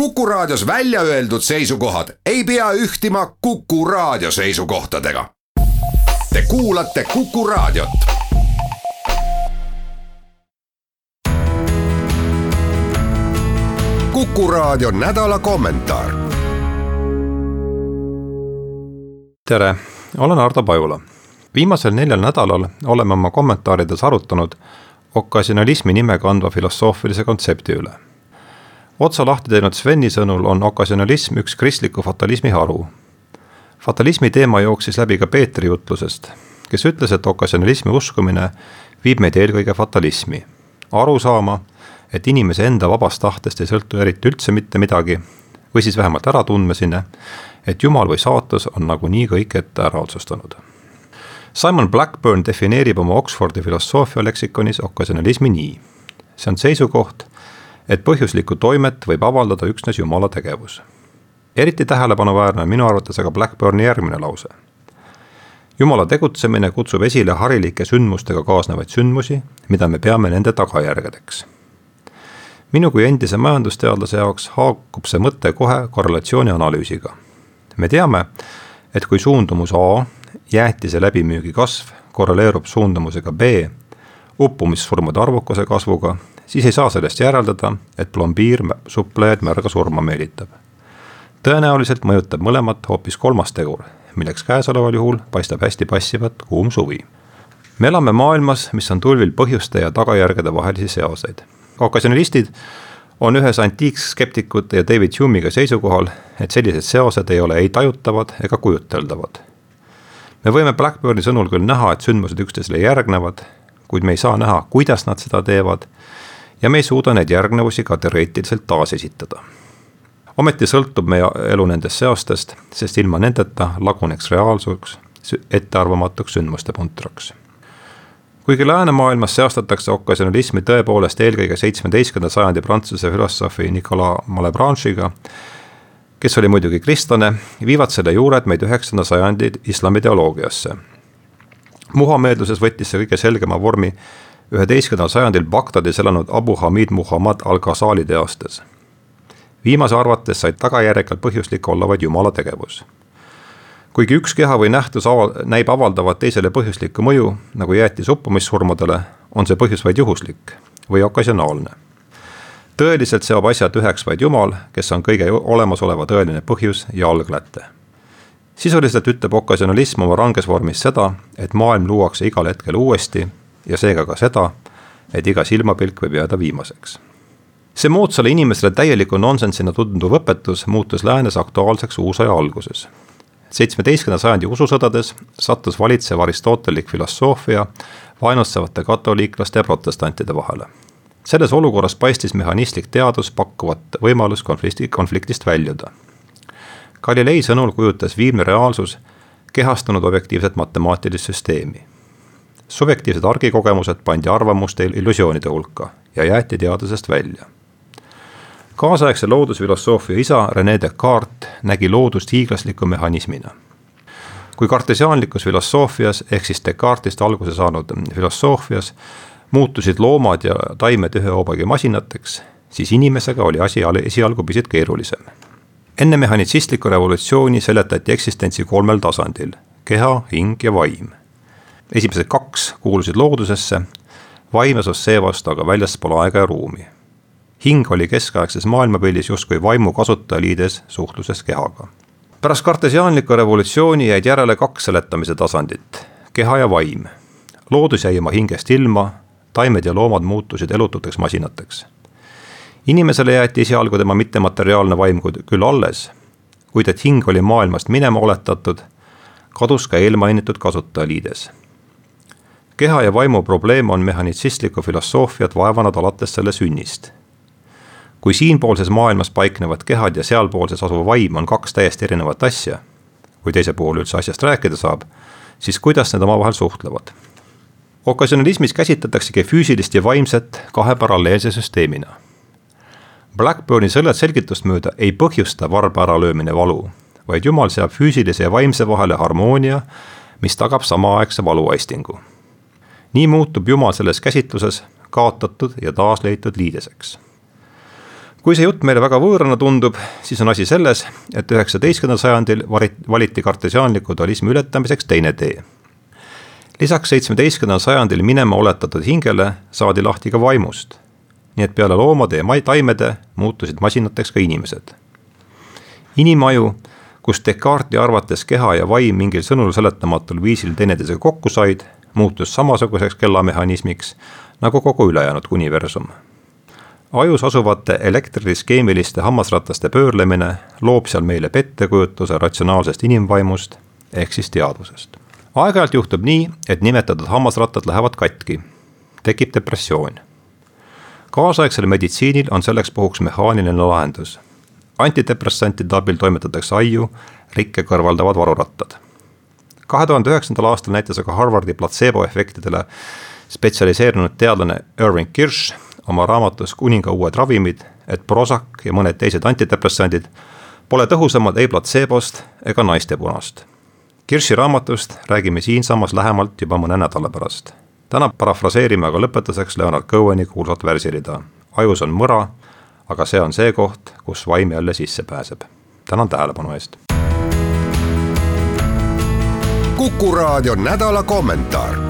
Kuku Raadios välja öeldud seisukohad ei pea ühtima Kuku Raadio seisukohtadega. Te kuulate Kuku Raadiot. kuku Raadio nädala kommentaar. tere, olen Ardo Pajula. viimasel neljal nädalal oleme oma kommentaarides arutanud okkasionalismi nime kandva filosoofilise kontsepti üle otsa lahti teinud Sveni sõnul on okasionalism üks kristliku fatalismi haru. fatalismi teema jooksis läbi ka Peetri jutlusest, kes ütles, et okasionalismi uskumine viib meid eelkõige fatalismi, arusaama, et inimese enda vabast tahtest ei sõltu eriti üldse mitte midagi, või siis vähemalt äratundmiseni, et jumal või saatus on nagunii kõik ette ära otsustanud. Simon Blackburn defineerib oma Oxfordi filosoofia leksikonis okasionalismi nii. see on seisukoht et põhjuslikku toimet võib avaldada üksnes Jumala tegevus. eriti tähelepanuväärne on minu arvates aga Blackburni järgmine lause. Jumala tegutsemine kutsub esile harilike sündmustega kaasnevaid sündmusi, mida me peame nende tagajärgedeks. minu kui endise majandusteadlase jaoks haakub see mõte kohe korrelatsiooni analüüsiga. me teame, et kui suundumus A, jäätise läbimüügi kasv, korreleerub suundumusega B, uppumissurmade arvukuse kasvuga siis ei saa sellest järeldada, et plombiir suplejaid märga surma meelitab. tõenäoliselt mõjutab mõlemat hoopis kolmas tegur, milleks käesoleval juhul paistab hästi passivat kuum suvi. me elame maailmas, mis on tulvil põhjuste ja tagajärgede vahelisi seoseid. okasjonalistid on ühes antiikskeptikute ja David Hume'iga seisukohal, et sellised seosed ei ole ei tajutavad ega kujuteldavad. me võime Blackburni sõnul küll näha, et sündmused üksteisele järgnevad, kuid me ei saa näha, kuidas nad seda teevad ja me ei suuda neid järgnevusi ka teoreetiliselt taasesitada. ometi sõltub meie elu nendest seostest, sest ilma nendeta laguneks reaalsuseks ettearvamatuks sündmuste puntraks. kuigi läänemaailmas seostatakse okkasionalismi tõepoolest eelkõige seitsmeteistkümnenda sajandi prantsuse filosoofi Nicolas Malebranche'iga, kes oli muidugi kristlane, viivad selle juured meid üheksanda sajandi islami teoloogiasse. muhameelduses võttis see kõige selgema vormi üheteistkümnendal sajandil Bagdadis elanud Abu Hamid Muhammad al-Ghazali teostes. viimase arvates said tagajärjekalt põhjuslik olla vaid jumala tegevus. kuigi üks keha või nähtus aval-, näib avaldavat teisele põhjuslikku mõju, nagu jäätis uppumissurmadele, on see põhjus vaid juhuslik või okkasionaalne. tõeliselt seob asjad üheks vaid Jumal, kes on kõige olemasoleva tõeline põhjus ja algläte sisuliselt ütleb okkasionalism oma ranges vormis seda, et maailm luuakse igal hetkel uuesti ja seega ka seda, et iga silmapilk võib jääda viimaseks. see moodsale inimesele täieliku nonsensina tunduv õpetus muutus läänes aktuaalseks uusaja alguses. seitsmeteistkümnenda sajandi ususõdades sattus valitsev aristotelik filosoofia vaenutstavate katoliiklaste ja protestantide vahele. selles olukorras paistis mehhanistlik teadus pakkuvat võimalust konflikti, konfliktist väljuda. Galilei sõnul kujutas viimne reaalsus kehastunud objektiivset matemaatilist süsteemi subjektiivsed argikogemused pandi arvamuste illusioonide hulka ja jäeti teadusest välja. kaasaegse loodusfilosoofia isa Rene Descartes nägi loodust hiiglasliku mehhanismina. kui kartesiaanlikus filosoofias ehk siis Descartesist alguse saanud filosoofias muutusid loomad ja taimed ühe hoobagi masinateks, siis inimesega oli asi esialgu pisut keerulisem. enne mehhanitsistlikku revolutsiooni seletati eksistentsi kolmel tasandil, keha, hing ja vaim esimesed kaks kuulusid loodusesse, vaim asus seevastu aga väljaspool aega ja ruumi. hing oli keskaegses maailmapildis justkui vaimu kasutajaliides suhtluses kehaga. pärast kartesiaanlikku revolutsiooni jäid järele kaks seletamise tasandit, keha ja vaim. loodus jäi oma hingest ilma, taimed ja loomad muutusid elututeks masinateks. inimesele jäeti esialgu tema mittemateriaalne vaim küll alles, kuid et hing oli maailmast minema oletatud, kadus ka eelmainitud kasutajaliides keha ja vaimu probleem on mehhanitsistlikku filosoofiat vaevanud alates selle sünnist. kui siinpoolses maailmas paiknevad kehad ja sealpoolses asuv vaim on kaks täiesti erinevat asja, kui teise puhul üldse asjast rääkida saab, siis kuidas need omavahel suhtlevad? okasjonalismis käsitletaksegi füüsilist ja vaimset kahe paralleelse süsteemina. Blackburni sõled selgitust mööda ei põhjusta varba äralöömine valu, vaid jumal seab füüsilise ja vaimse vahele harmoonia, mis tagab samaaegse valuaistingu nii muutub Jumal selles käsitluses kaotatud ja taasleitud liideseks. kui see jutt meile väga võõrana tundub, siis on asi selles, et üheksateistkümnendal sajandil valiti kartesiaanliku dualismi ületamiseks teine tee. lisaks seitsmeteistkümnendal sajandil minema oletatud hingele saadi lahti ka vaimust. nii et peale loomade ja taimede muutusid masinateks ka inimesed. inimaju, kus Descartesi arvates keha ja vaim mingil sõnul seletamatul viisil teineteisega kokku said, muutus samasuguseks kellamehhanismiks nagu kogu ülejäänud universum ajus asuvate elektrilist-keemiliste hammasrataste pöörlemine loob seal meile pettekujutuse ratsionaalsest inimvaimust ehk siis teadvusest. aeg-ajalt juhtub nii, et nimetatud hammasrattad lähevad katki, tekib depressioon. kaasaegsel meditsiinil on selleks puhuks mehaaniline lahendus. antidepressantide abil toimetatakse aiu rikke kõrvaldavad varurattad. Kahe tuhande üheksandal aastal näitas aga Harvardi platseeboefektidele spetsialiseerunud teadlane Irving Kirsch oma raamatus Kuninga uued ravimid, et Prozac ja mõned teised antidepressandid pole tõhusamad ei platseebost ega naistepunast. Kirsi raamatust räägime siinsamas lähemalt juba mõne nädala pärast. täna parafraseerime aga lõpetuseks Leonard Coheni kuulsat värsirida. ajus on mõra, aga see on see koht, kus vaim jälle sisse pääseb. tänan tähelepanu eest. Kuku raadio nädala kommentaar